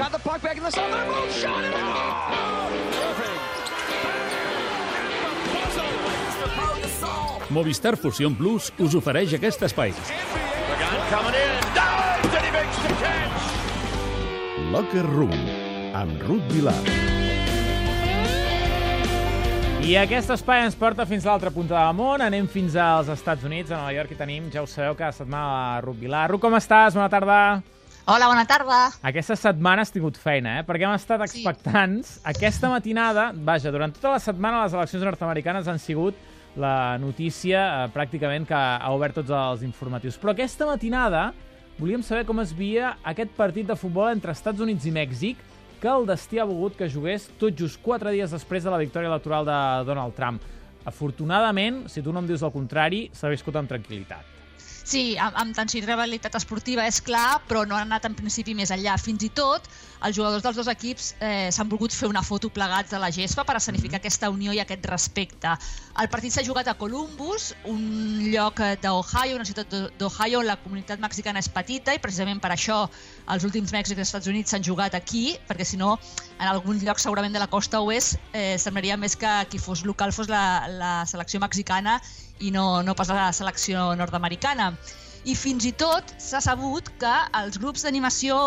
Got the puck back in the center. Boom, shot it Movistar Fusion Plus us ofereix aquest espai. Locker Room, amb Ruth Vilar. I aquest espai ens porta fins a l'altra punta del món. Anem fins als Estats Units, a Nova York, i tenim, ja ho sabeu, cada setmana la Ruth Vilar. Ruth, com estàs? Bona tarda. Hola, bona tarda. Aquesta setmana has tingut feina, eh? Perquè hem estat Sí. expectants. Aquesta matinada, vaja, durant tota la setmana les eleccions nord-americanes han sigut la notícia eh, pràcticament que ha obert tots els informatius. Però aquesta matinada volíem saber com es via aquest partit de futbol entre Estats Units i Mèxic que el destí ha volgut que jugués tot just quatre dies després de la victòria electoral de Donald Trump. Afortunadament, si tu no em dius el contrari, s'ha viscut amb tranquil·litat. Sí, amb, amb tensió i rivalitat esportiva és clar, però no han anat en principi més enllà. Fins i tot, els jugadors dels dos equips eh, s'han volgut fer una foto plegats a la gespa per escenificar aquesta unió i aquest respecte. El partit s'ha jugat a Columbus, un lloc eh, d'Ohio, una ciutat d'O- d'Ohio on la comunitat mexicana és petita i precisament per això els últims Mèxics als Estats Units s'han jugat aquí, perquè si no, en algun lloc segurament de la costa oest eh, semblaria més que qui fos local fos la, la selecció mexicana i no, no pas la selecció nord-americana. I fins i tot s'ha sabut que els grups d'animació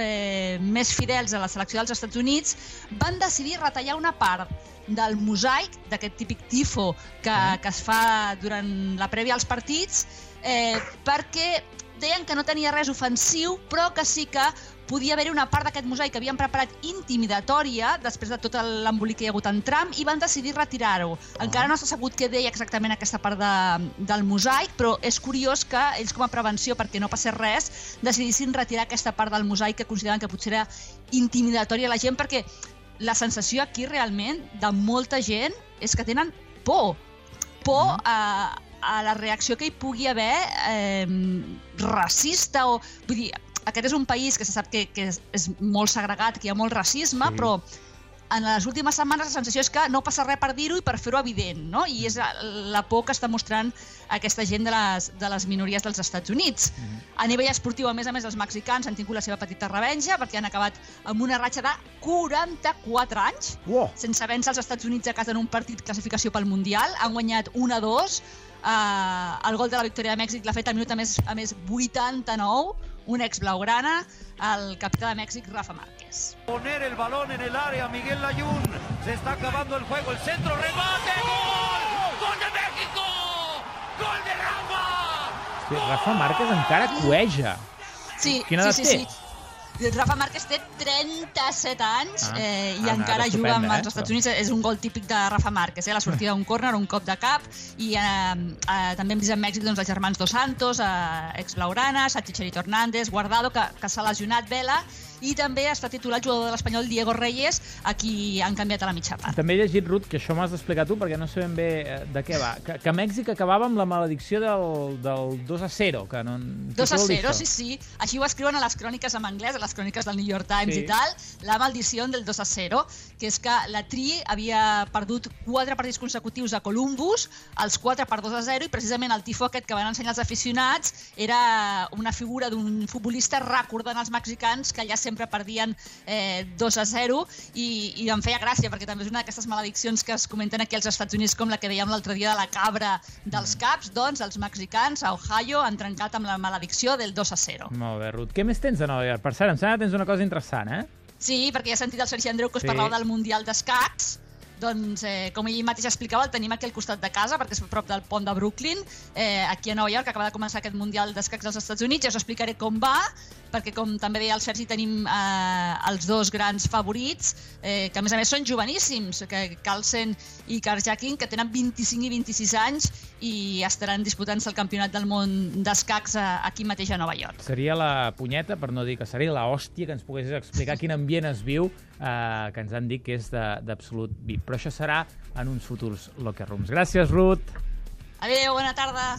eh, més fidels a la selecció dels Estats Units van decidir retallar una part del mosaic, d'aquest típic tifo que, que es fa durant la prèvia als partits, eh, perquè deien que no tenia res ofensiu, però que sí que podia haver-hi una part d'aquest mosaic que havien preparat intimidatòria després de tot l'embolic que hi ha hagut en Trump i van decidir retirar-ho. Encara no s'ha sabut què deia exactament aquesta part de, del mosaic, però és curiós que ells com a prevenció, perquè no passés res, decidissin retirar aquesta part del mosaic que consideraven que potser era intimidatòria a la gent, perquè la sensació aquí realment de molta gent és que tenen por. Por a, a la reacció que hi pugui haver eh, racista o... Vull dir, aquest és un país que se sap que, que és, és molt segregat, que hi ha molt racisme, Sí. però en les últimes setmanes la sensació és que no passa res per dir-ho i per fer-ho evident, no? I és la, por que està mostrant aquesta gent de les, de les minories dels Estats Units. A nivell esportiu, a més a més, els mexicans han tingut la seva petita revenja perquè han acabat amb una ratxa de 44 anys Uau! sense vèncer els Estats Units a casa en un partit classificació pel Mundial. Han guanyat 1 a 2. Uh, el gol de la victòria de Mèxic l'ha fet a minut a més, a més 89, un ex blaugrana, el capità de Mèxic, Rafa Márquez. poner el balón en el área, Miguel Layún. Se está acabando el juego, el centro, remate, gol, gol de México, gol de Rafa. Hosti, Rafa Márquez encara cueja. Sí, Quina sí, sí, sí. Rafa Márquez té 37 anys Ah, eh, i ah, encara edat juga amb estupenda, els eh, Estats. Units. És un gol típic de Rafa Márquez, eh? la sortida d'un córner, un cop de cap. I eh, eh, també hem vist en Mèxic doncs, els germans Dos Santos, eh, ex Blaugrana, Sachi Cherito Hernández, Guardado, que, que s'ha lesionat Vela, i també està titular el jugador de l'Espanyol Diego Reyes, a qui han canviat a la mitja part. També he llegit, Ruth, que això m'has d'explicar tu perquè no sé ben bé eh, de què va. Que, que Mèxic acabava amb la maledicció del, del 2 a 0. Que no, 2 a què vol dir 0, això? sí, sí. Així ho escriuen a les cròniques en anglès, a les cròniques del New York Times Sí. i tal, la maldició del 2 a 0, que és que la Tri havia perdut quatre partits consecutius a Columbus, els quatre per 2 a 0, i precisament el tifo aquest que van ensenyar els aficionats era una figura d'un futbolista recordant als mexicans que allà sempre perdien eh, 2 a 0 i, i em feia gràcia perquè també és una d'aquestes malediccions que es comenten aquí als Estats Units com la que dèiem l'altre dia de la cabra dels caps, doncs els mexicans a Ohio han trencat amb la maledicció del 2 a 0. Molt bé, Ruth. Què més tens de Nova York? Per cert, em sembla que tens una cosa interessant, eh? Sí, perquè ja he sentit el Sergi Andreu que us Sí. parlava del Mundial d'Escacs, doncs, eh, com ell mateix explicava, el tenim aquí al costat de casa, perquè és a prop del pont de Brooklyn, eh, aquí a Nova York, acaba de començar aquest Mundial d'Escacs dels Estats Units, ja us explicaré com va, perquè com també deia el Sergi, tenim eh, els dos grans favorits, eh, que a més a més són joveníssims, que Carlsen i Karjakin, que tenen 25 i 26 anys i estaran disputant-se el Campionat del Món d'Escacs eh, aquí mateix a Nova York. Seria la punyeta, per no dir que seria la hòstia, que ens poguessis explicar quin ambient es viu, eh, que ens han dit que és de- d'absolut VIP. Però això serà en uns futurs Locker Rooms. Gràcies, Ruth. Adéu, bona tarda!